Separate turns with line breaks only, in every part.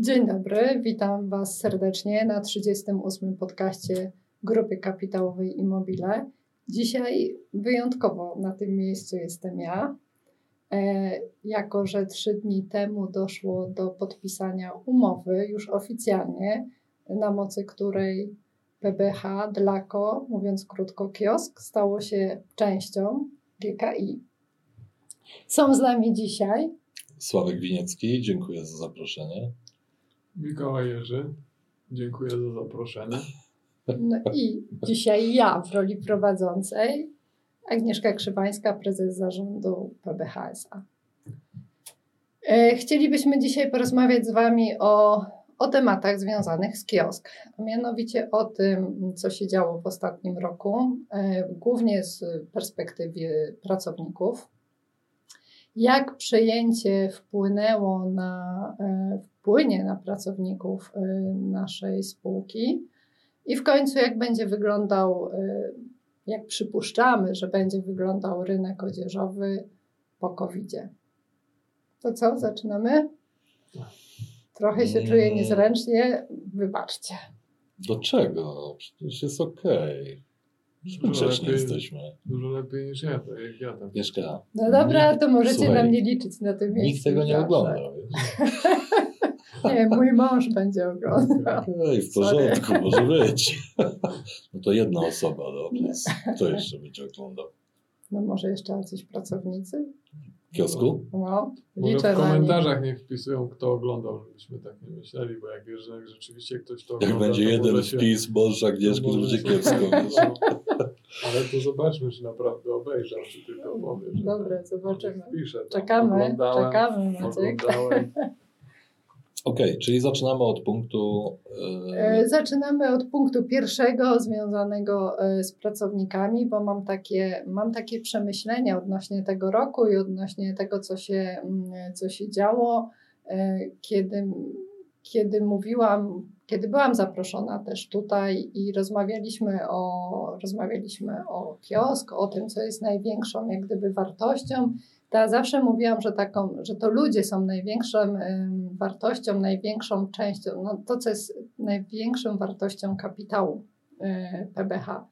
Dzień dobry, witam Was serdecznie na 38. podcaście Grupy Kapitałowej Immobile. Dzisiaj wyjątkowo na tym miejscu jestem ja, e, jako że trzy dni temu doszło do podpisania umowy już oficjalnie, na mocy której PBH Dlako, mówiąc krótko kiosk, stało się częścią GKI. Są z nami dzisiaj
Sławek Winiecki, dziękuję za zaproszenie.
Mikołaj Jerzy, dziękuję za zaproszenie.
No i dzisiaj ja w roli prowadzącej, Agnieszka Krzywańska, prezes zarządu PBHSA. E, chcielibyśmy dzisiaj porozmawiać z Wami o, o tematach związanych z kiosk, a mianowicie o tym, co się działo w ostatnim roku, e, głównie z perspektywy pracowników, jak przejęcie wpłynęło na, e, wpłynie na pracowników naszej spółki i w końcu jak będzie wyglądał, jak przypuszczamy, że będzie wyglądał rynek odzieżowy po covid -zie. To co, zaczynamy? Trochę się czuję niezręcznie, wybaczcie.
Do czego? Przecież jest okej. Okay. Grzeczni jesteśmy.
Dużo lepiej niż ja, tak jak ja tam.
Mieszka.
No dobra,
nikt,
to możecie
słuchaj,
na mnie liczyć na tym miejscu.
Nikt tego nie oglądał.
Nie, mój mąż będzie oglądał.
Okej, w porządku, może być. No to jedna osoba, dobrze. Kto jeszcze będzie oglądał?
No może jeszcze jacyś pracownicy?
W kiosku?
No,
Może
liczę
w komentarzach niech wpisują, kto oglądał, żebyśmy tak nie myśleli, bo jak wiesz, że jak rzeczywiście ktoś to
Jak
ogląda,
będzie
to
jeden wpis, mąż Agnieszki,
to
będzie kiepsko.
No. Ale to zobaczmy, czy naprawdę obejrzał, czy tylko powie, że
Dobra,
tak.
zobaczymy.
Wpisze, tam,
Czekamy,
oglądałem,
czekamy Maciek.
Okej, czyli zaczynamy od punktu.
E, Zaczynamy od punktu pierwszego związanego e, z pracownikami, bo mam takie, mam takie przemyślenia odnośnie tego roku i odnośnie tego, co się, mm, co się działo, kiedy, kiedy mówiłam, kiedy byłam zaproszona też tutaj i rozmawialiśmy o, rozmawialiśmy o kiosk, o tym, co jest największą jak gdyby wartością. To ja zawsze mówiłam, że, taką, że to ludzie są największą em, wartością, największą częścią, no to co jest największą wartością kapitału e, PBH.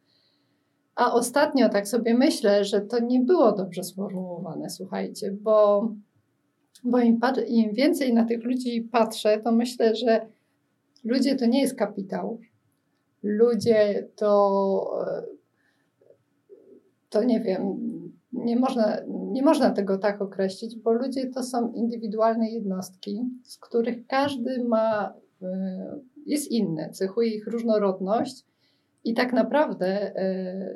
A ostatnio tak sobie myślę, że to nie było dobrze sformułowane, słuchajcie, bo, bo im, im więcej na tych ludzi patrzę, to myślę, że ludzie to nie jest kapitał. Ludzie to, to nie wiem, nie można, nie można tego tak określić, bo ludzie to są indywidualne jednostki, z których każdy ma, y, jest inny, cechuje ich różnorodność i tak naprawdę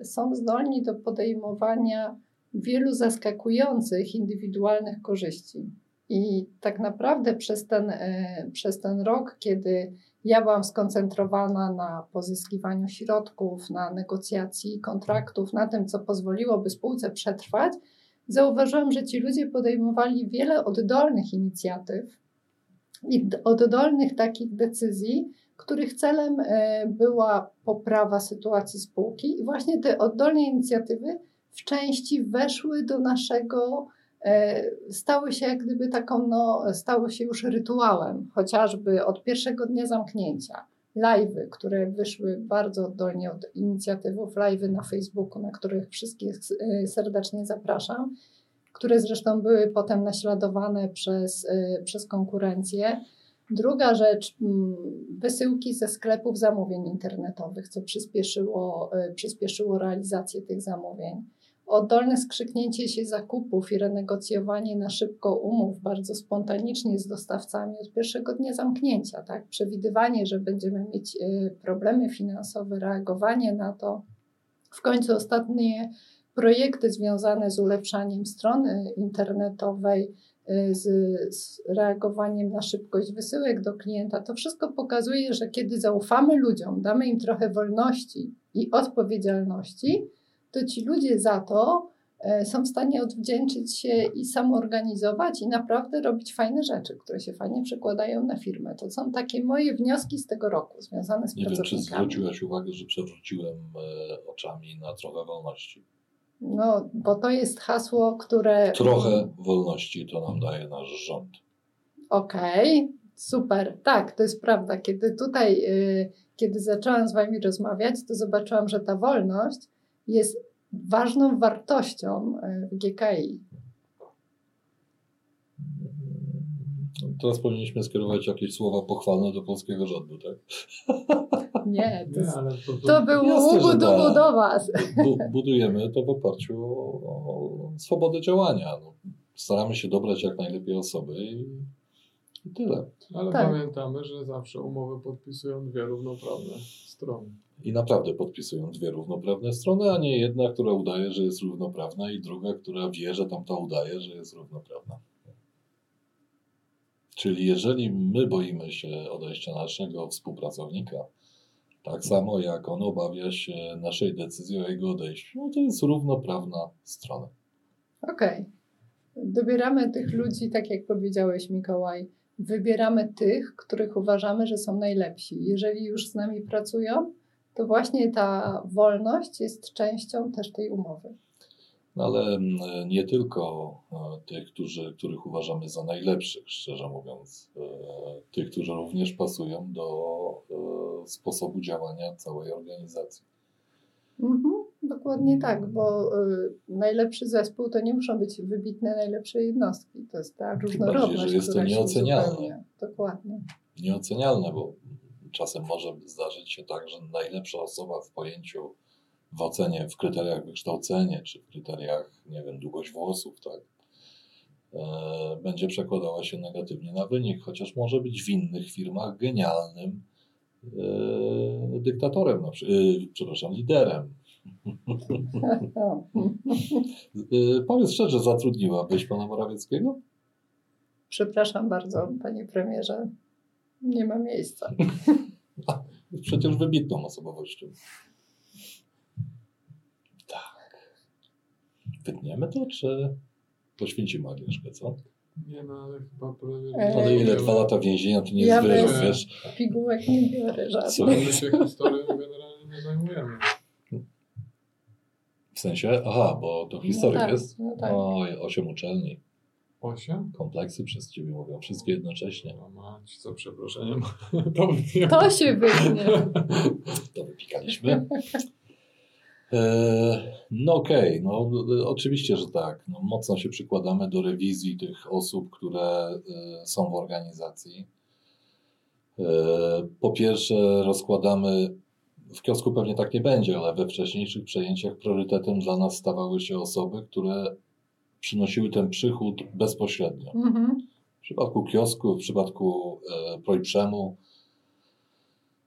y, są zdolni do podejmowania wielu zaskakujących indywidualnych korzyści. I tak naprawdę przez ten, y, przez ten rok, kiedy ja byłam skoncentrowana na pozyskiwaniu środków, na negocjacji kontraktów, na tym, co pozwoliłoby spółce przetrwać, zauważyłam, że ci ludzie podejmowali wiele oddolnych inicjatyw i oddolnych takich decyzji, których celem e, była poprawa sytuacji spółki. I właśnie te oddolne inicjatywy w części weszły do naszego stały się jak gdyby taką, no, stały się już rytuałem, chociażby od pierwszego dnia zamknięcia. Live'y, które wyszły bardzo oddolnie od inicjatywów, live'y na Facebooku, na których wszystkich e, serdecznie zapraszam, które zresztą były potem naśladowane przez, e, przez konkurencję. Druga rzecz, wysyłki ze sklepów zamówień internetowych, co przyspieszyło, e, przyspieszyło realizację tych zamówień oddolne skrzyknięcie się zakupów i renegocjowanie na szybko umów bardzo spontanicznie z dostawcami od pierwszego dnia zamknięcia, tak? Przewidywanie, że będziemy mieć y, problemy finansowe, reagowanie na to. W końcu ostatnie projekty związane z ulepszaniem strony internetowej, y, z, z reagowaniem na szybkość wysyłek do klienta, to wszystko pokazuje, że kiedy zaufamy ludziom, damy im trochę wolności i odpowiedzialności, to ci ludzie za to e, są w stanie odwdzięczyć się i samoorganizować i naprawdę robić fajne rzeczy, które się fajnie przekładają na firmę. To są takie moje wnioski z tego roku związane z
Nie wiem, czy
pracownikami.
zwróciłaś uwagę, że przewróciłem e, oczami na trochę wolności.
No, bo to jest hasło, które...
Trochę wolności to nam daje nasz rząd.
Okej, Super, tak, to jest prawda. Kiedy tutaj, y, kiedy zaczęłam z Wami rozmawiać, to zobaczyłam, że ta wolność jest ważną wartością w GKI.
Teraz powinniśmy skierować jakieś słowa pochwalne do polskiego rządu, tak?
Nie, to,
Nie,
jest,
ale to, to,
to był
tak.
do Was.
Bu budujemy to w oparciu o, o swobodę działania. No, staramy się dobrać jak najlepiej osoby i, i tyle.
ale
tak.
pamiętamy, że zawsze umowy podpisują dwie równoprawne strony.
I naprawdę podpisują dwie równoprawne strony, a nie jedna, która udaje, że jest równoprawna i druga, która wie, że tamta udaje, że jest równoprawna. Czyli jeżeli my boimy się odejścia naszego współpracownika, tak samo jak on obawia się naszej decyzji o jego odejściu, no to jest równoprawna strona.
Okej. Dobieramy tych ludzi, tak jak powiedziałeś, Mikołaj. Wybieramy tych, których uważamy, że są najlepsi. Jeżeli już z nami pracują, to właśnie ta wolność jest częścią też tej umowy.
No ale mm, nie tylko e, tych, którzy, których uważamy za najlepszych, szczerze mówiąc, e, tych, którzy również pasują do e, sposobu działania całej organizacji.
Mhm, dokładnie tak, bo y, najlepszy zespół to nie muszą być wybitne najlepsze jednostki. To jest ta różnorodność,
bardziej, że jest to nieocenialne.
Dokładnie.
Nieocenialne, bo czasem może zdarzyć się tak, że najlepsza osoba w pojęciu, w ocenie, w kryteriach wykształcenia, czy w kryteriach, nie wiem, długość włosów, tak, e, będzie przekładała się negatywnie na wynik, chociaż może być w innych firmach genialnym e, dyktatorem, na przy, e, przepraszam, liderem. E, powiedz szczerze, zatrudniłabyś pana Morawieckiego?
Przepraszam bardzo, panie premierze. Nie ma miejsca.
Jest przecież wybitną osobowością. Tak. Wytniemy to, czy poświęcimy Agnieszkę, co?
Nie no, ale chyba prawie...
Ej.
Ale ile? Dwa lata więzienia to nie
Ja
jest wiesz?
Pigułek nie biorę
Co?
żadnych.
My się historią generalnie nie zajmujemy.
W sensie? Aha, bo to historia
tak,
jest?
no tak.
Oj, osiem uczelni.
Osiem?
Kompleksy przez ciebie mówią, wszystkie jednocześnie.
No mać, za przeproszeniem. To.
To się wytnie.
To wypikaliśmy. E, No okej, no e, oczywiście, że tak. No, mocno się przykładamy do rewizji tych osób, które e, są w organizacji. E, Po pierwsze, rozkładamy, w kiosku pewnie tak nie będzie, ale we wcześniejszych przejęciach priorytetem dla nas stawały się osoby, które przynosiły ten przychód bezpośrednio.
Mhm.
W przypadku kiosku, w przypadku e, Projprzemu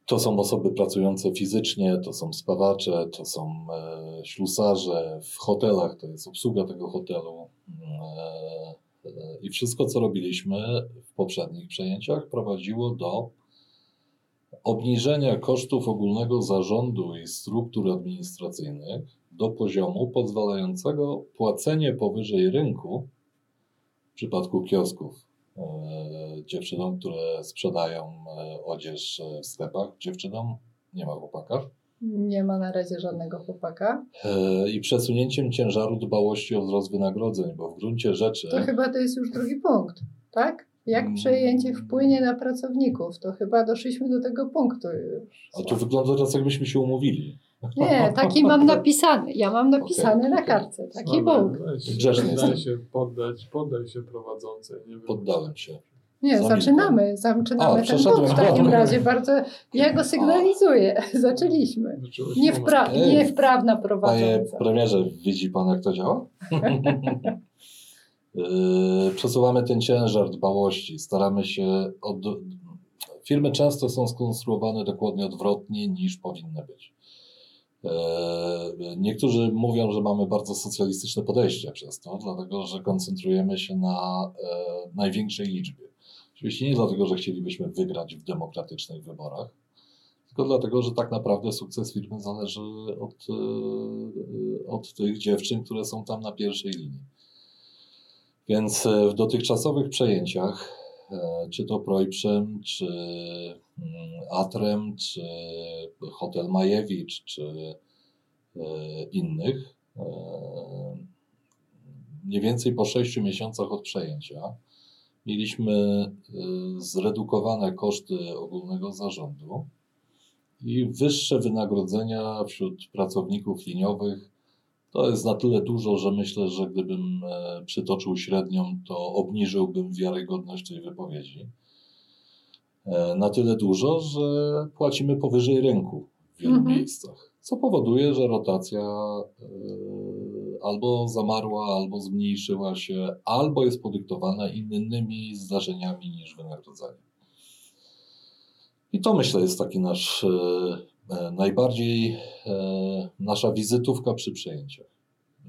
to są osoby pracujące fizycznie, to są spawacze, to są e, ślusarze, w hotelach to jest obsługa tego hotelu. E, e, I wszystko, co robiliśmy w poprzednich przejęciach, prowadziło do obniżenia kosztów ogólnego zarządu i struktur administracyjnych do poziomu pozwalającego płacenie powyżej rynku w przypadku kiosków e, dziewczynom, które sprzedają e, odzież e, w sklepach. Dziewczynom nie ma chłopaka.
Nie ma na razie żadnego chłopaka.
I przesunięciem ciężaru dbałości o wzrost wynagrodzeń, bo w gruncie rzeczy.
To chyba to jest już drugi punkt, tak? Jak
Mm.
przejęcie wpłynie na pracowników? To chyba doszliśmy do tego punktu już.
A tu wygląda teraz, jakbyśmy się umówili.
Nie, taki mam napisany. Ja mam napisany
Okej,
na kartce. Taki
Sławek,
punkt.
jestem.
się poddać, poddaj się prowadzącej. Nie wiem.
Poddałem się.
Nie, zaczynamy. Zaczynamy
A,
ten punkt w takim razie. Bardzo, ja go sygnalizuję. Zaczęliśmy.
Zacząłeś
Nie,
moment.
wpra-
Ej,
niewprawna
Panie
prowadząca.
premierze, widzi pan, jak to działa? Yy, Przesuwamy ten ciężar dbałości. Staramy się. Od... Firmy często są skonstruowane dokładnie odwrotnie niż powinny być. Yy, Niektórzy mówią, że mamy bardzo socjalistyczne podejście przez to, dlatego że koncentrujemy się na e, największej liczbie. Oczywiście nie dlatego, że chcielibyśmy wygrać w demokratycznych wyborach, tylko dlatego, że tak naprawdę sukces firmy zależy od, od tych dziewczyn, które są tam na pierwszej linii. Więc e, w dotychczasowych przejęciach, e, czy to Projprzem, czy mm, Atrem, czy Hotel Majewicz, czy e, innych, mniej więcej po sześciu miesiącach od przejęcia mieliśmy zredukowane koszty ogólnego zarządu i wyższe wynagrodzenia wśród pracowników liniowych. To jest na tyle dużo, że myślę, że gdybym e, przytoczył średnią, to obniżyłbym wiarygodność tej wypowiedzi. E, na tyle dużo, że płacimy powyżej rynku w wielu
Mhm.
miejscach, co powoduje, że rotacja e, albo zamarła, albo zmniejszyła się, albo jest podyktowana innymi zdarzeniami niż wynagrodzenie. I to myślę jest taki nasz najbardziej e, nasza wizytówka przy przejęciach.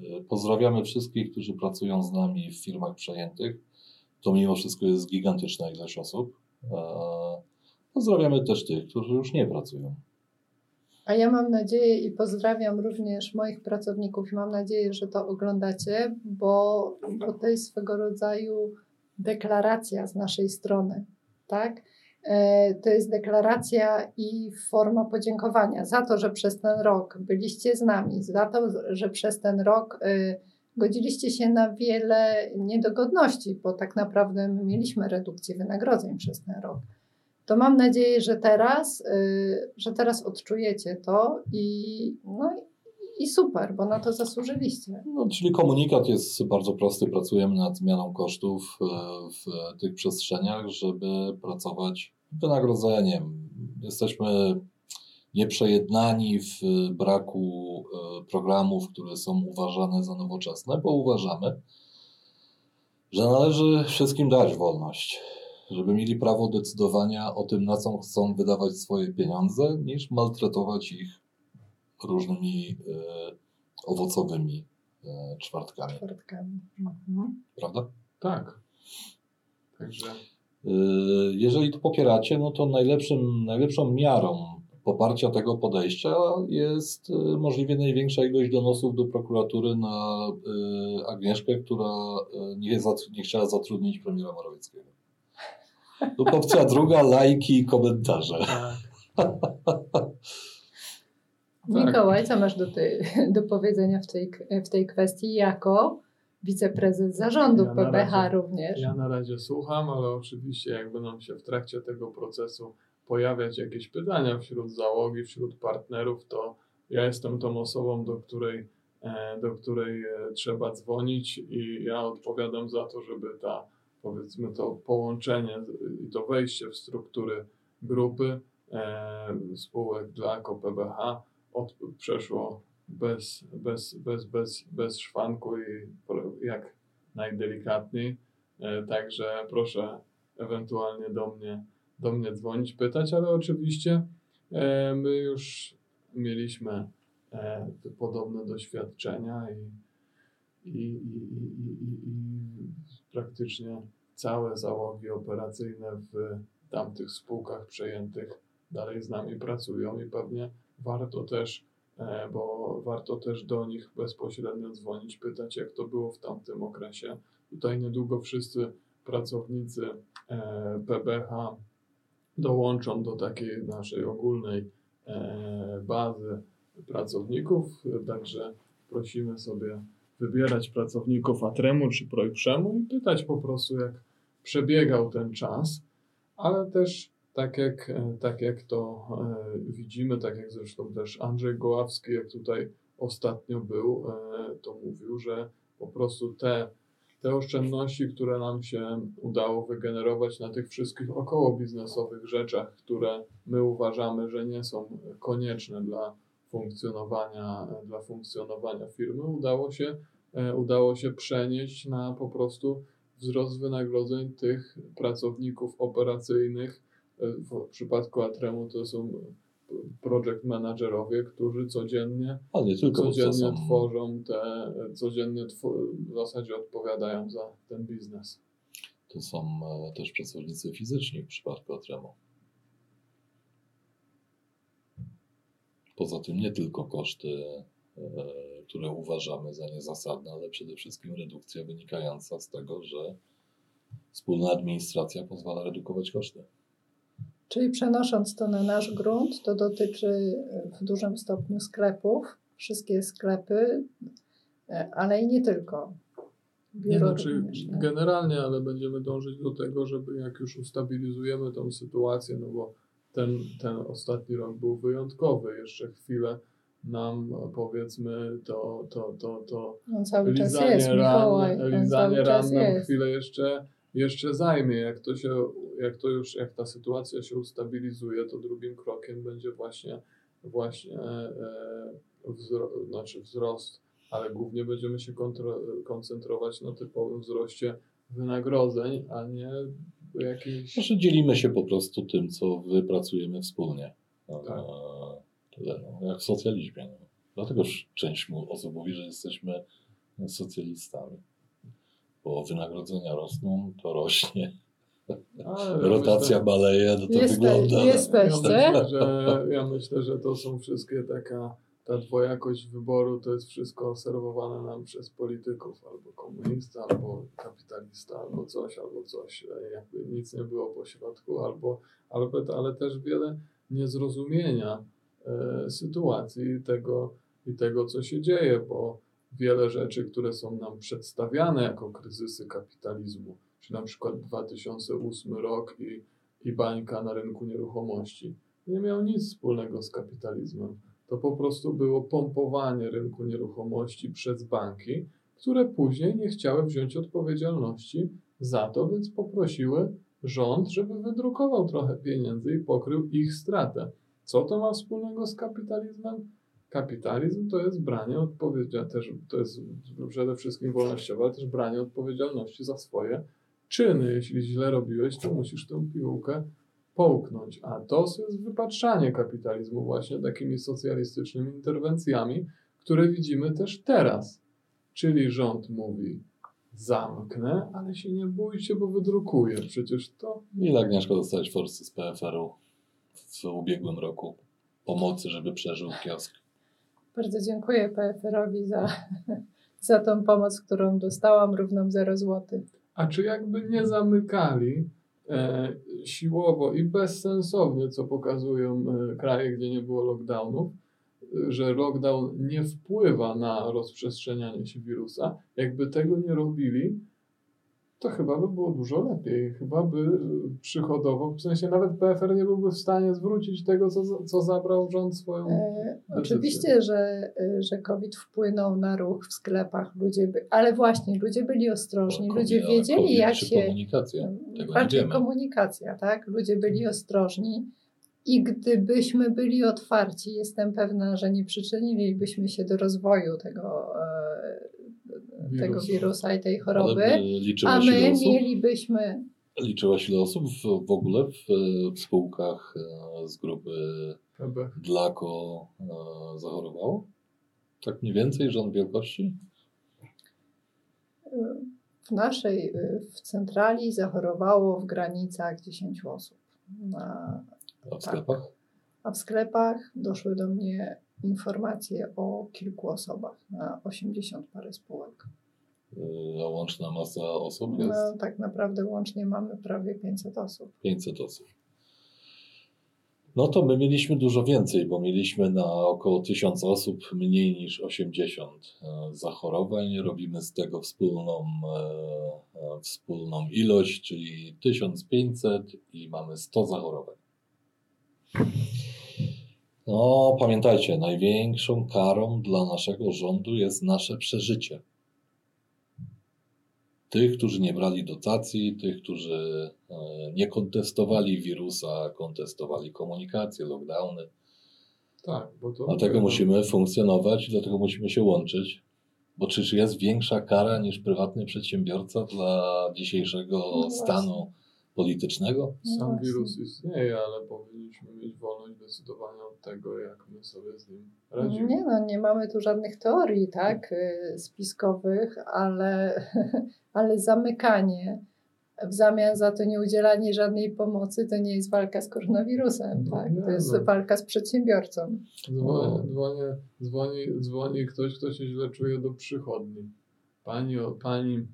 E, Pozdrawiamy wszystkich, którzy pracują z nami w firmach przejętych. To mimo wszystko jest gigantyczna ilość osób. E, Pozdrawiamy też tych, którzy już nie pracują.
A ja mam nadzieję i pozdrawiam również moich pracowników i mam nadzieję, że to oglądacie, bo, bo to jest swego rodzaju deklaracja z naszej strony, tak? E, To jest deklaracja i forma podziękowania za to, że przez ten rok byliście z nami, za to, że przez ten rok e, godziliście się na wiele niedogodności, bo tak naprawdę my mieliśmy redukcję wynagrodzeń przez ten rok. To mam nadzieję, że teraz, y, że teraz odczujecie to i, no, i- super, bo na to zasłużyliście.
No, czyli komunikat jest bardzo prosty. Pracujemy nad zmianą kosztów e, w tych przestrzeniach, żeby pracować wynagrodzeniem. Jesteśmy nieprzejednani w braku e, programów, które są uważane za nowoczesne, bo uważamy, że należy wszystkim dać wolność, żeby mieli prawo decydowania o tym, na co chcą wydawać swoje pieniądze, niż maltretować ich różnymi e, owocowymi e, czwartkami,
Czwartkami. Mhm.
prawda?
Tak. Także
Y, Jeżeli to popieracie, no to najlepszym, najlepszą miarą poparcia tego podejścia jest możliwie największa ilość donosów do prokuratury na Agnieszkę, która nie, nie chciała zatrudnić premiera Morawieckiego. Lub opcja druga, lajki i komentarze.
tak. Tak.
Mikołaj, co masz do, tej, do powiedzenia w tej, w tej kwestii jako wiceprezes zarządu
Ja
PBH
razie-
również?
Ja na razie słucham, ale oczywiście jak będą się w trakcie tego procesu pojawiać jakieś pytania wśród załogi, wśród partnerów, to ja jestem tą osobą, do której, e, do której e, trzeba dzwonić i ja odpowiadam za to, żeby ta, powiedzmy to połączenie i to wejście w struktury grupy e, spółek dla PBH od, przeszło bez, bez, bez, bez, bez szwanku i jak najdelikatniej. E, Także proszę ewentualnie do mnie, do mnie dzwonić, pytać, ale oczywiście e, my już mieliśmy e, podobne doświadczenia i, i, i, i, i praktycznie całe załogi operacyjne w tamtych spółkach przejętych dalej z nami pracują i pewnie warto też, e, bo warto też do nich bezpośrednio dzwonić, pytać jak to było w tamtym okresie. Tutaj niedługo wszyscy pracownicy e, PBH dołączą do takiej naszej ogólnej e, bazy pracowników, także prosimy sobie wybierać pracowników Atremu czy Projprzemu i pytać po prostu jak przebiegał ten czas, ale też tak jak, e, tak jak to e, widzimy, tak jak zresztą też Andrzej Goławski, jak tutaj ostatnio był, e, to mówił, że po prostu te, te oszczędności, które nam się udało wygenerować na tych wszystkich około biznesowych rzeczach, które my uważamy, że nie są konieczne dla funkcjonowania, dla funkcjonowania firmy, udało się, udało się przenieść na po prostu wzrost wynagrodzeń tych pracowników operacyjnych. W przypadku Atremu to są project managerowie, którzy codziennie codziennie tworzą te, codziennie tw- w zasadzie odpowiadają za ten biznes.
to są e, też pracownicy fizyczni w przypadku Atremo. Poza tym nie tylko koszty, e, które uważamy za niezasadne, ale przede wszystkim redukcja wynikająca z tego, że wspólna administracja pozwala redukować koszty.
Czyli przenosząc to na nasz grunt, to dotyczy e, w dużym stopniu sklepów, wszystkie sklepy, e, ale i nie tylko.
Nie, znaczy, generalnie, ale będziemy dążyć do tego, żeby jak już ustabilizujemy tą sytuację, no bo ten, ten ostatni rok był wyjątkowy, jeszcze chwilę nam powiedzmy to, to, to, to
no, cały lizanie czas jest, Mikołaj,
ran, lizanie ran nam chwilę jeszcze, jeszcze zajmie. Jak to, się, jak to już, jak ta sytuacja się ustabilizuje, to drugim krokiem będzie właśnie, właśnie e, wzro, znaczy wzrost, ale głównie będziemy się koncentrować na typowym wzroście wynagrodzeń, a nie jakiejś...
Znaczy dzielimy się po prostu tym, co wypracujemy wspólnie. Tak. Tyle, no, jak w socjalizmie. No. Dlatego część osób mówi, że jesteśmy socjalistami. Bo wynagrodzenia rosną, to rośnie. Ale Rotacja myślę, baleje, no to Jeste, wygląda.
Jesteście?
Ja myślę, że, ja myślę, że to są wszystkie taka, ta dwojakość wyboru, to jest wszystko serwowane nam przez polityków, albo komunista, albo kapitalista, albo coś, albo coś. Jakby nic nie było po środku, albo, albo ale też wiele niezrozumienia E, sytuacji tego, i tego, co się dzieje, bo wiele rzeczy, które są nam przedstawiane jako kryzysy kapitalizmu, czy na przykład 2008 rok i, i bańka na rynku nieruchomości, nie miał nic wspólnego z kapitalizmem. To po prostu było pompowanie rynku nieruchomości przez banki, które później nie chciały wziąć odpowiedzialności za to, więc poprosiły rząd, żeby wydrukował trochę pieniędzy i pokrył ich stratę. Co to ma wspólnego z kapitalizmem? Kapitalizm to jest branie odpowiedzialności, to jest przede wszystkim wolnościowe, ale też branie odpowiedzialności za swoje czyny. Jeśli źle robiłeś, to musisz tę piłkę połknąć. A to jest wypatrzanie kapitalizmu właśnie takimi socjalistycznymi interwencjami, które widzimy też teraz. Czyli rząd mówi, zamknę, ale się nie bójcie, bo wydrukuję. Przecież to...
Ile Agnieszko dostałeś forsy z PFR-u? w ubiegłym roku pomocy, żeby przeżył kiosk.
Bardzo dziękuję PFR-owi za, za tą pomoc, którą dostałam, równą 0 zł.
A czy jakby nie zamykali e, siłowo i bezsensownie, co pokazują e, kraje, gdzie nie było lockdownów, że lockdown nie wpływa na rozprzestrzenianie się wirusa, jakby tego nie robili, to chyba by było dużo lepiej. Chyba by przychodowo, w sensie nawet PFR nie byłby w stanie zwrócić tego, co, co zabrał rząd swoją. E,
oczywiście, że, e, że COVID wpłynął na ruch w sklepach. Ludzie by, ale właśnie ludzie byli ostrożni, COVID, ludzie wiedzieli, COVID jak się.
Komunikacja. Tego
bardziej komunikacja, tak? Ludzie byli ostrożni. I gdybyśmy byli otwarci, jestem pewna, że nie przyczynilibyśmy się do rozwoju tego, e, tego wirusa i tej choroby, a my mielibyśmy.
Liczyłaś ile osób w, w ogóle w, w spółkach e, z grupy Dlako e, zachorowało? Tak mniej więcej rząd wielkości?
W naszej, w centrali zachorowało w granicach 10 osób. Na,
a w tak. sklepach?
A w sklepach doszły do mnie informacje o kilku osobach na 80 parę spółek.
A łączna masa osób jest?
No, tak naprawdę łącznie mamy prawie 500 osób.
500 osób. No to my mieliśmy dużo więcej, bo mieliśmy na około 1000 osób mniej niż 80 e, zachorowań. Robimy z tego wspólną, e, e, wspólną ilość, czyli 1500 i mamy 100 zachorowań. No, pamiętajcie, największą karą dla naszego rządu jest nasze przeżycie. Tych, którzy nie brali dotacji, tych, którzy e, nie kontestowali wirusa, kontestowali komunikację, lockdowny.
Tak, bo to.
Dlatego musimy funkcjonować, dlatego musimy się łączyć. Bo czyż jest większa kara niż prywatny przedsiębiorca dla dzisiejszego no stanu politycznego?
Sam wirus istnieje, ale powinniśmy mieć wolność decydowania od tego, jak my sobie z nim radzimy.
Nie no, nie mamy tu żadnych teorii, tak, y, spiskowych, ale, ale zamykanie w zamian za to nie udzielanie żadnej pomocy, to nie jest walka z koronawirusem, no, tak? Nie, to jest no. walka z przedsiębiorcą.
Dzwoni, dzwoni, dzwoni, dzwoni ktoś, kto się źle czuje do przychodni. Pani, pani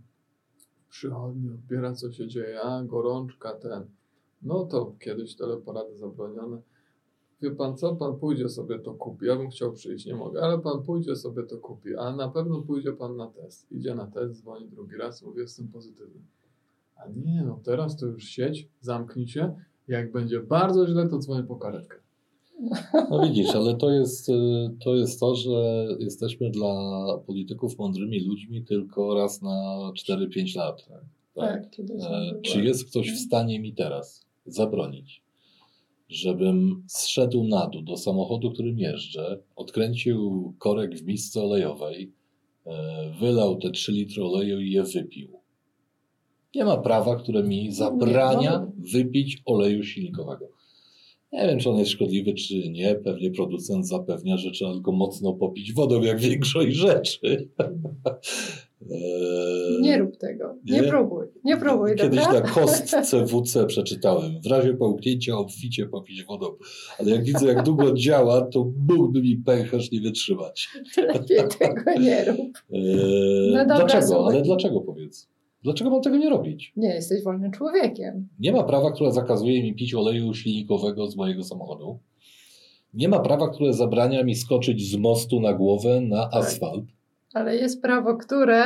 przychodni, odbiera co się dzieje, a gorączka ten. No to kiedyś teleporady zabronione. Wie pan co, pan pójdzie sobie to kupi. Ja bym chciał przyjść, nie mogę, ale pan pójdzie sobie to kupi, a na pewno pójdzie pan na test. Idzie na test, dzwoni drugi raz, mówi, jestem pozytywny. A nie, no teraz to już sieć, zamknij się. Jak będzie bardzo źle, to dzwonię po karetkę.
No widzisz, ale to jest, y, to jest to, że jesteśmy dla polityków mądrymi ludźmi tylko raz na 4-5 lat. Tak.
Tak, kiedyś
E. Czy jest ktoś w stanie mi teraz zabronić, żebym zszedł na dół do samochodu, którym jeżdżę, odkręcił korek w misce olejowej, e, wylał te 3 litry oleju i je wypił? Nie ma prawa, które mi zabrania
no.
wypić oleju silnikowego. Nie wiem, czy on jest szkodliwy, czy nie. Pewnie producent zapewnia, że trzeba tylko mocno popić wodą, jak większość rzeczy. Eee,
Nie rób tego. Nie,
Nie?
próbuj. Nie próbuj,
Kiedyś
dobra?
na kostce WC przeczytałem. W razie połknięcia obficie popić wodą. Ale jak widzę, jak długo działa, to mógłby mi pęcherz nie wytrzymać.
Lepiej tego nie rób.
Eee,
No dobra,
dlaczego?
słuchaj.
Ale dlaczego powiedz? Dlaczego mam tego nie robić?
Nie jesteś wolnym człowiekiem.
Nie ma prawa, które zakazuje mi pić oleju silnikowego z mojego samochodu. Nie ma prawa, które zabrania mi skoczyć z mostu na głowę na
Tak.
asfalt.
Ale jest prawo, które.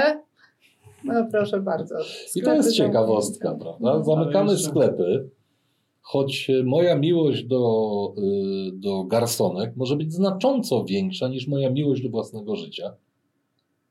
No proszę bardzo.
I to jest ciekawostka, prawda?
No.
Zamykamy
jeszcze-
sklepy, choć moja miłość do, y, do garsonek może być znacząco większa niż moja miłość do własnego życia.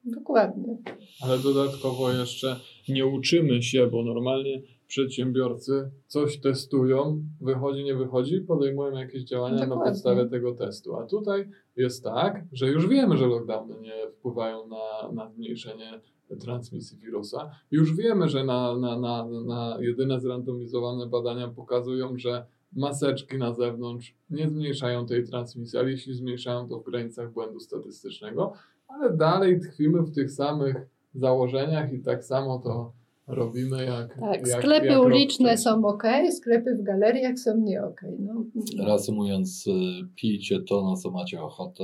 Dokładnie.
Ale dodatkowo jeszcze nie uczymy się, bo normalnie przedsiębiorcy coś testują, wychodzi, nie wychodzi, podejmują jakieś działania na
Dokładnie.
podstawie tego testu. A tutaj jest tak, że już wiemy, że lockdowny nie wpływają na, na zmniejszenie transmisji wirusa. Już wiemy, że na, na, na, na jedyne zrandomizowane badania pokazują, że maseczki na zewnątrz nie zmniejszają tej transmisji, ale jeśli zmniejszają, to w granicach błędu statystycznego, ale dalej tkwimy w tych samych założeniach i tak samo to robimy jak.
Tak,
jak,
sklepy
jak
uliczne są ok, sklepy w galeriach są nie ok. No,
Reasumując, y, pijcie to, na co macie ochotę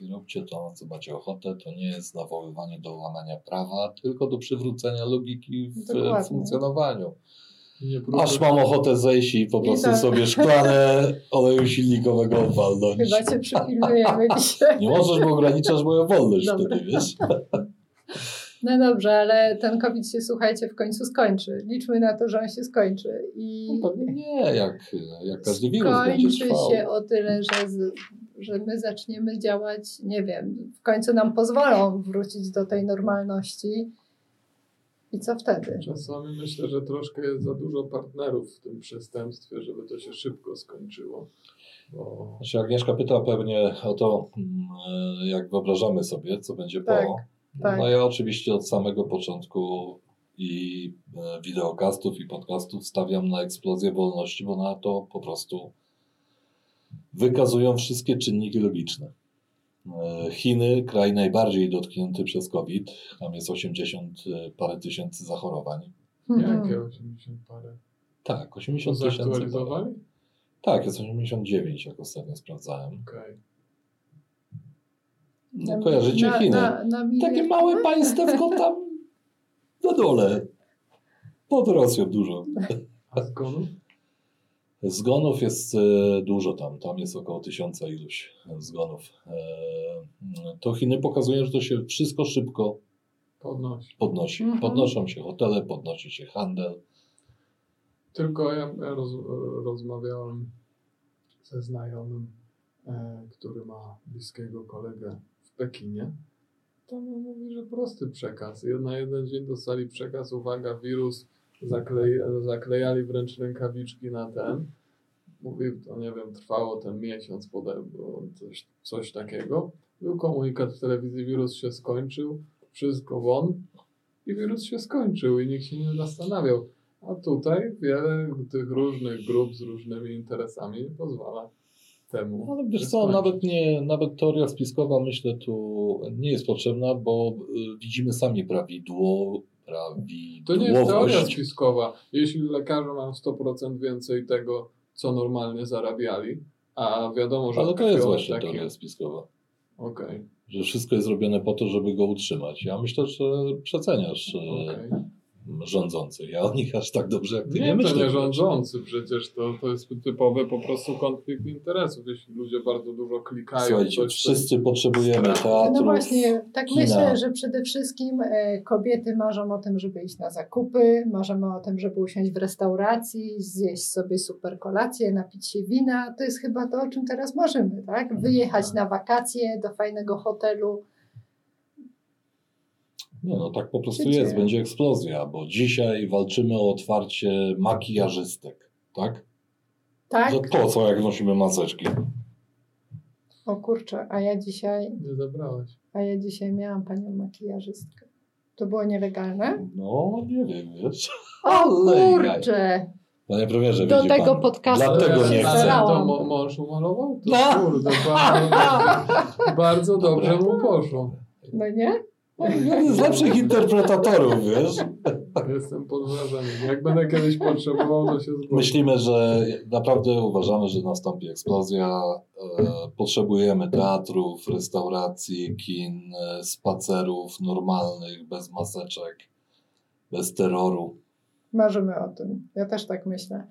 i róbcie to, na co macie ochotę. To nie jest nawoływanie do łamania prawa, tylko do przywrócenia logiki w
Dokładnie.
funkcjonowaniu. Aż mam ochotę zejść i po prostu
tak.
sobie szklane oleju silnikowego walnąć.
chyba cię przypilnujemy dzisiaj.
Nie możesz, bo ograniczasz moją wolność
Dobra.
wtedy, wiesz?
No dobrze, ale ten COVID się, słuchajcie, w końcu skończy. Liczmy na to, że on się skończy. I
No pewnie nie, jak, jak każdy wirus będzie trwał.
się o tyle, że, z, że my zaczniemy działać, nie wiem, w końcu nam pozwolą wrócić do tej normalności. I co wtedy?
Czasami myślę, że troszkę jest za dużo partnerów w tym przestępstwie, żeby to się szybko skończyło. Bo
Znaczy Agnieszka pyta pewnie o to, mm, e, jak wyobrażamy sobie, co będzie
Tak,
po.
Tak.
No ja oczywiście od samego początku i e, wideokastów i podcastów stawiam na eksplozję wolności, bo na to po prostu wykazują wszystkie czynniki logiczne. E, Chiny, kraj najbardziej dotknięty przez COVID, tam jest 80 parę tysięcy zachorowań.
Mhm.
jakie 80 parę?
Tak,
To
80 tysięcy.
zaktualizowali?
Tak, jest 89, jak ostatnio sprawdzałem.
Okej.
No, kojarzycie
na,
Chiny?
Na, na
Takie małe państewko tam na dole. Pod Rosją dużo.
A zgonów?
Zgonów jest e, dużo tam. Tam jest około tysiąca iluś zgonów. E, to Chiny pokazują, że to się wszystko szybko
Podnosi.
podnosi.
Mhm.
Podnoszą się hotele, podnosi się handel.
Tylko ja, roz, rozmawiałem ze znajomym, e, który ma bliskiego kolegę Pekinie. To on mówi, że prosty przekaz. Na jeden dzień dostali przekaz, uwaga, wirus, zaklej, zaklejali wręcz rękawiczki na ten. Mówi, to nie wiem, trwało ten miesiąc, było coś, coś takiego. Był komunikat w telewizji, wirus się skończył, wszystko won i wirus się skończył i nikt się nie zastanawiał. A tutaj wiele tych różnych grup z różnymi interesami pozwala temu.
Ale wiesz co, nawet, nie, nawet teoria spiskowa myślę tu nie jest potrzebna, bo y, widzimy sami prawidło,
To nie jest teoria
prawidłowość.
spiskowa. Jeśli lekarze mają 100% więcej tego, co normalnie zarabiali, a wiadomo, że
Ale to jest właśnie
takie-
teoria spiskowa.
Okej,
Że wszystko jest robione po to, żeby go utrzymać. Ja myślę, że przeceniasz e,
okej.
Rządzących. Ja o nich aż tak dobrze jak ty nie,
Nie, to
myślę.
nie rządzący, przecież to, to jest typowy po prostu konflikt interesów, jeśli ludzie bardzo dużo klikają.
Słuchajcie,
coś,
wszyscy potrzebujemy teatrów.
No właśnie, tak
kina.
myślę, że przede wszystkim e, kobiety marzą o tym, żeby iść na zakupy, marzymy o tym, żeby usiąść w restauracji, zjeść sobie super kolację, napić się wina. To jest chyba to, o czym teraz marzymy, tak? Wyjechać na wakacje do fajnego hotelu.
Nie no, tak po prostu
Życie.
jest, będzie eksplozja, bo dzisiaj walczymy o otwarcie makijażystek, tak?
Tak?
Że po co, jak nosimy maseczki?
O kurczę, a ja dzisiaj,
Nie zabrałeś.
a ja dzisiaj miałam panią makijażystkę. To było nielegalne?
No, nie wiem, wiesz.
O
Ale
kurczę!
Panie premierze,
Do tego
pan.
podcastu
Dlatego nie chcę.
Ale to mąż umalował? To
No.
kurde, bardzo, bardzo dobrze mu poszło.
No nie?
Jeden z lepszych interpretatorów, wiesz.
Jestem pod wrażeniem. Jak będę kiedyś potrzebował, to się zgłoszę.
Myślimy, że naprawdę uważamy, że nastąpi eksplozja. E, Potrzebujemy teatrów, restauracji, kin, e, spacerów normalnych, bez maseczek, bez terroru.
Marzymy o tym. Ja też tak myślę.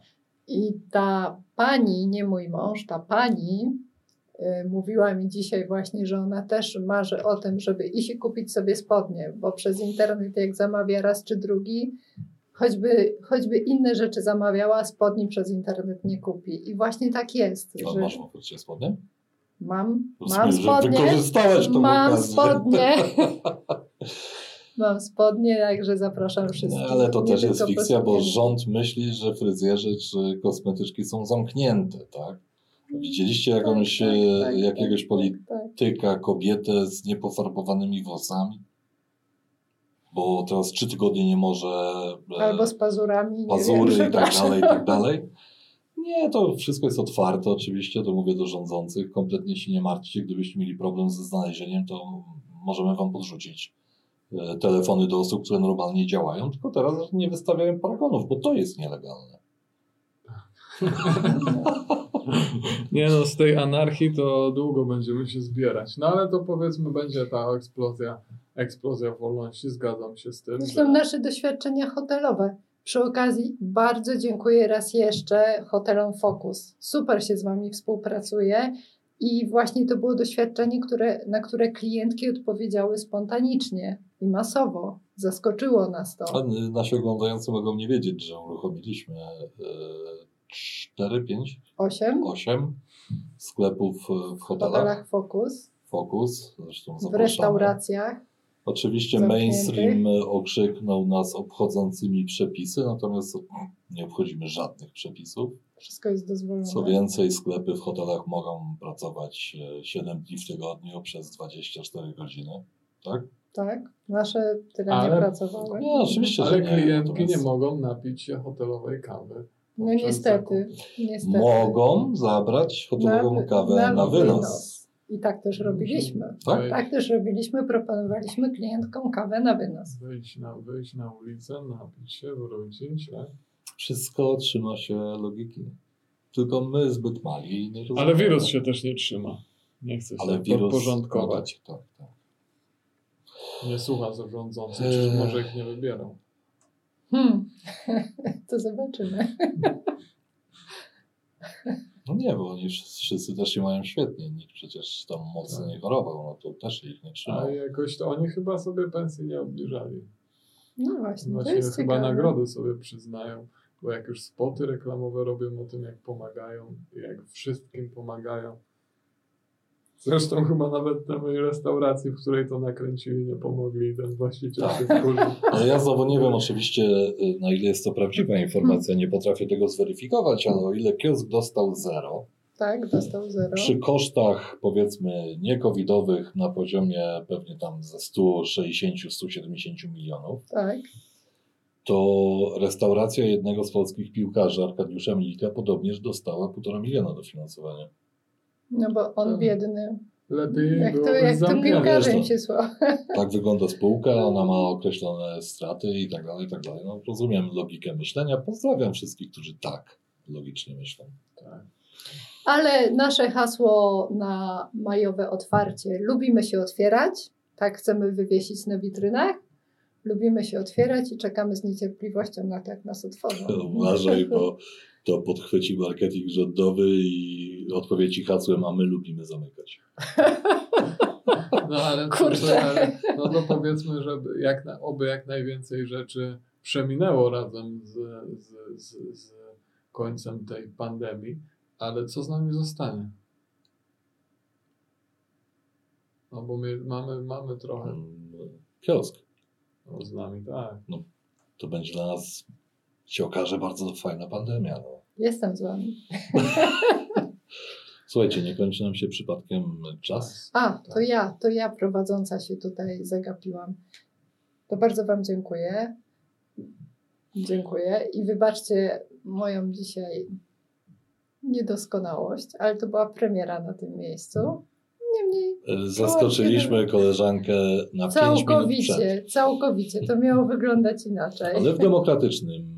I ta pani, nie mój mąż, ta pani mówiła mi dzisiaj właśnie, że ona też marzy o tym, żeby iść i kupić sobie spodnie, bo przez internet jak zamawia raz czy drugi, choćby, choćby inne rzeczy zamawiała, spodni przez internet nie kupi. I właśnie tak jest,
A
że
masz ofercie spodnie?
mam, mam spodnie,
Wykorzystałeś tą
mam
okazję.
spodnie. Mam spodnie, także zapraszam
No,
wszystkich.
ale to
Nie
też jest fikcja, bo rząd myśli, że fryzjerzy czy kosmetyczki są zamknięte, tak? Widzieliście jakąś,
Tak, tak,
e,
tak,
jakiegoś
tak,
polityka,
tak.
tyka kobietę z niepofarbowanymi włosami? Bo teraz trzy tygodnie nie może e,
Albo z pazurami.
Pazury
wiem,
i tak dalej, i tak dalej. Nie, to wszystko jest otwarte oczywiście, to mówię do rządzących. Kompletnie się nie martwcie, gdybyście mieli problem ze znalezieniem, to możemy wam podrzucić e, telefony do osób, które normalnie działają, tylko teraz nie wystawiają paragonów, bo to jest nielegalne.
Nie no, z tej anarchii to długo będziemy się zbierać. No ale to powiedzmy będzie ta eksplozja, eksplozja wolności, zgadzam się z tym.
To
że-
są nasze doświadczenia hotelowe. Przy okazji bardzo dziękuję raz jeszcze hotelom Focus. Super się z Wami współpracuje i właśnie to było doświadczenie, które, na które klientki odpowiedziały spontanicznie i masowo. Zaskoczyło nas to.
A nasi oglądający mogą nie wiedzieć, że uruchomiliśmy e, 4, 5,
Osiem
8 sklepów e, w
w
hotelach.
hotelach Focus,
Focus, zresztą
w
zapraszamy.
restauracjach.
Oczywiście
zamkniętych.
mainstream okrzyknął nas obchodzącymi przepisy, natomiast nie obchodzimy żadnych przepisów.
Wszystko jest dozwolone.
Co więcej, sklepy w hotelach mogą pracować e, 7 dni w tygodniu przez 24 godziny. Tak?
Tak, nasze tyle nie pracowały.
Nie, oczywiście, że
Ale
nie.
klientki nie
natomiast
mogą napić się hotelowej kawy.
No niestety, niestety.
Mogą zabrać hotelową
Na-
kawę
na
na, wynos.
wynos. I tak też robiliśmy.
Tak?
Tak też robiliśmy, proponowaliśmy klientkom kawę na wynos.
Wyjść na, wyjść na ulicę, napić się, wrócić. Tak?
Wszystko trzyma się logiki. Tylko my zbyt mali. Nie
Ale wirus się też nie trzyma. Nie chce się
Ale wirus.
podporządkować.
Tak, tak, tak.
Nie słucha za rządzących, przecież może ich nie wybierą.
Hmm. to zobaczymy.
No nie, bo oni wszyscy, wszyscy też się mają świetnie. Nikt przecież tam mocno
Tak.
nie chorował, no to też ich nie
A
trzymało.
jakoś to oni chyba sobie pensji nie obniżali.
No właśnie, to
Właśnie
jest
chyba
ciekawe.
nagrody sobie przyznają, bo jak już spoty reklamowe robią o tym, jak pomagają, jak wszystkim pomagają. Zresztą chyba nawet tej restauracji, w której to nakręcili, nie pomogli i ten właściciel
Tak.
się wkurzył.
Ale ja znowu nie wiem oczywiście, y, na ile jest to prawdziwa informacja, nie potrafię tego zweryfikować, ale o ile kiosk dostał zero,
Tak, dostał zero.
przy kosztach powiedzmy niekowidowych na poziomie pewnie tam ze 160-170 milionów,
Tak.
to restauracja jednego z polskich piłkarzy, Arkadiusza Milika, podobnież dostała 1,5 miliona dofinansowania.
No bo on
Tak.
biedny.
Lepiej
Jak to, jak to piłkarzem się sła.
Tak wygląda spółka, ona ma określone straty i tak dalej, i tak dalej. No, rozumiem logikę myślenia. Pozdrawiam wszystkich, którzy tak logicznie myślą.
Tak.
Ale nasze hasło na majowe otwarcie. Lubimy się otwierać. Tak chcemy wywiesić na witrynach. lubimy się otwierać i czekamy z niecierpliwością na to, jak nas otworzą.
Uważaj, bo to podchwyci marketing rządowy i odpowie ci hasłem, a my lubimy zamykać.
No ale,
Kurczę.
ale no, no powiedzmy, żeby jak na, oby jak najwięcej rzeczy przeminęło razem z, z, z, z końcem tej pandemii, ale co z nami zostanie? No bo my mamy, mamy trochę
Mm, Kiosk.
no, z nami, tak.
To będzie dla nas, się okaże, bardzo fajna pandemia. No.
Jestem z wami.
Słuchajcie, nie kończy nam się przypadkiem czas?
A, to ja, to ja prowadząca się tutaj zagapiłam. To bardzo Wam dziękuję. Dziękuję i wybaczcie moją dzisiaj niedoskonałość, ale to była premiera na tym miejscu. Niemniej
E, Zaskoczyliśmy koleżankę na 5 minut przed.
całkowicie, całkowicie to miało wyglądać inaczej.
Ale w demokratycznym.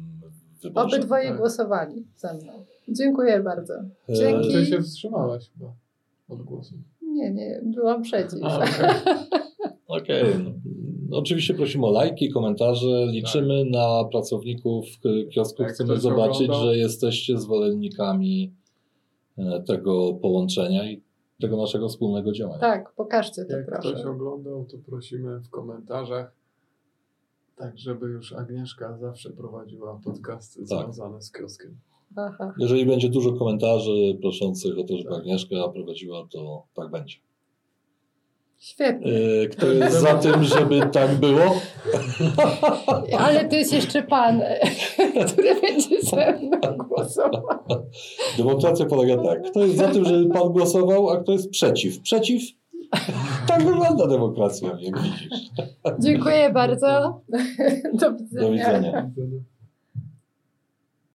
Obydwoje
tak.
głosowali ze mną. Dziękuję bardzo.
E,
Dzięki.
Ty się wstrzymałaś chyba od głosu.
Nie, nie, byłam przeciw.
Okej.
Okej. No, no, oczywiście prosimy o lajki, komentarze. Liczymy na pracowników kiosku.
Jak
Chcemy zobaczyć,
oglądał-
że jesteście zwolennikami e, tego połączenia i tego naszego wspólnego działania.
Tak, pokażcie to
Jak
proszę.
ktoś oglądał, to prosimy w komentarzach, tak żeby już Agnieszka zawsze prowadziła podcasty
Tak.
związane z kioskiem.
Aha.
Jeżeli będzie dużo komentarzy proszących o to, żeby
Tak.
Agnieszka prowadziła, to tak będzie.
Świetnie.
E, Kto jest za tym, żeby tak było?
Ale to jest jeszcze pan, który będzie ze mną głosował.
Demokracja polega tak. Kto jest za tym, żeby pan głosował, a kto jest przeciw? Przeciw? Tak wygląda demokracja, jak widzisz.
Dziękuję bardzo. Do widzenia.
Do widzenia.
Widzenia.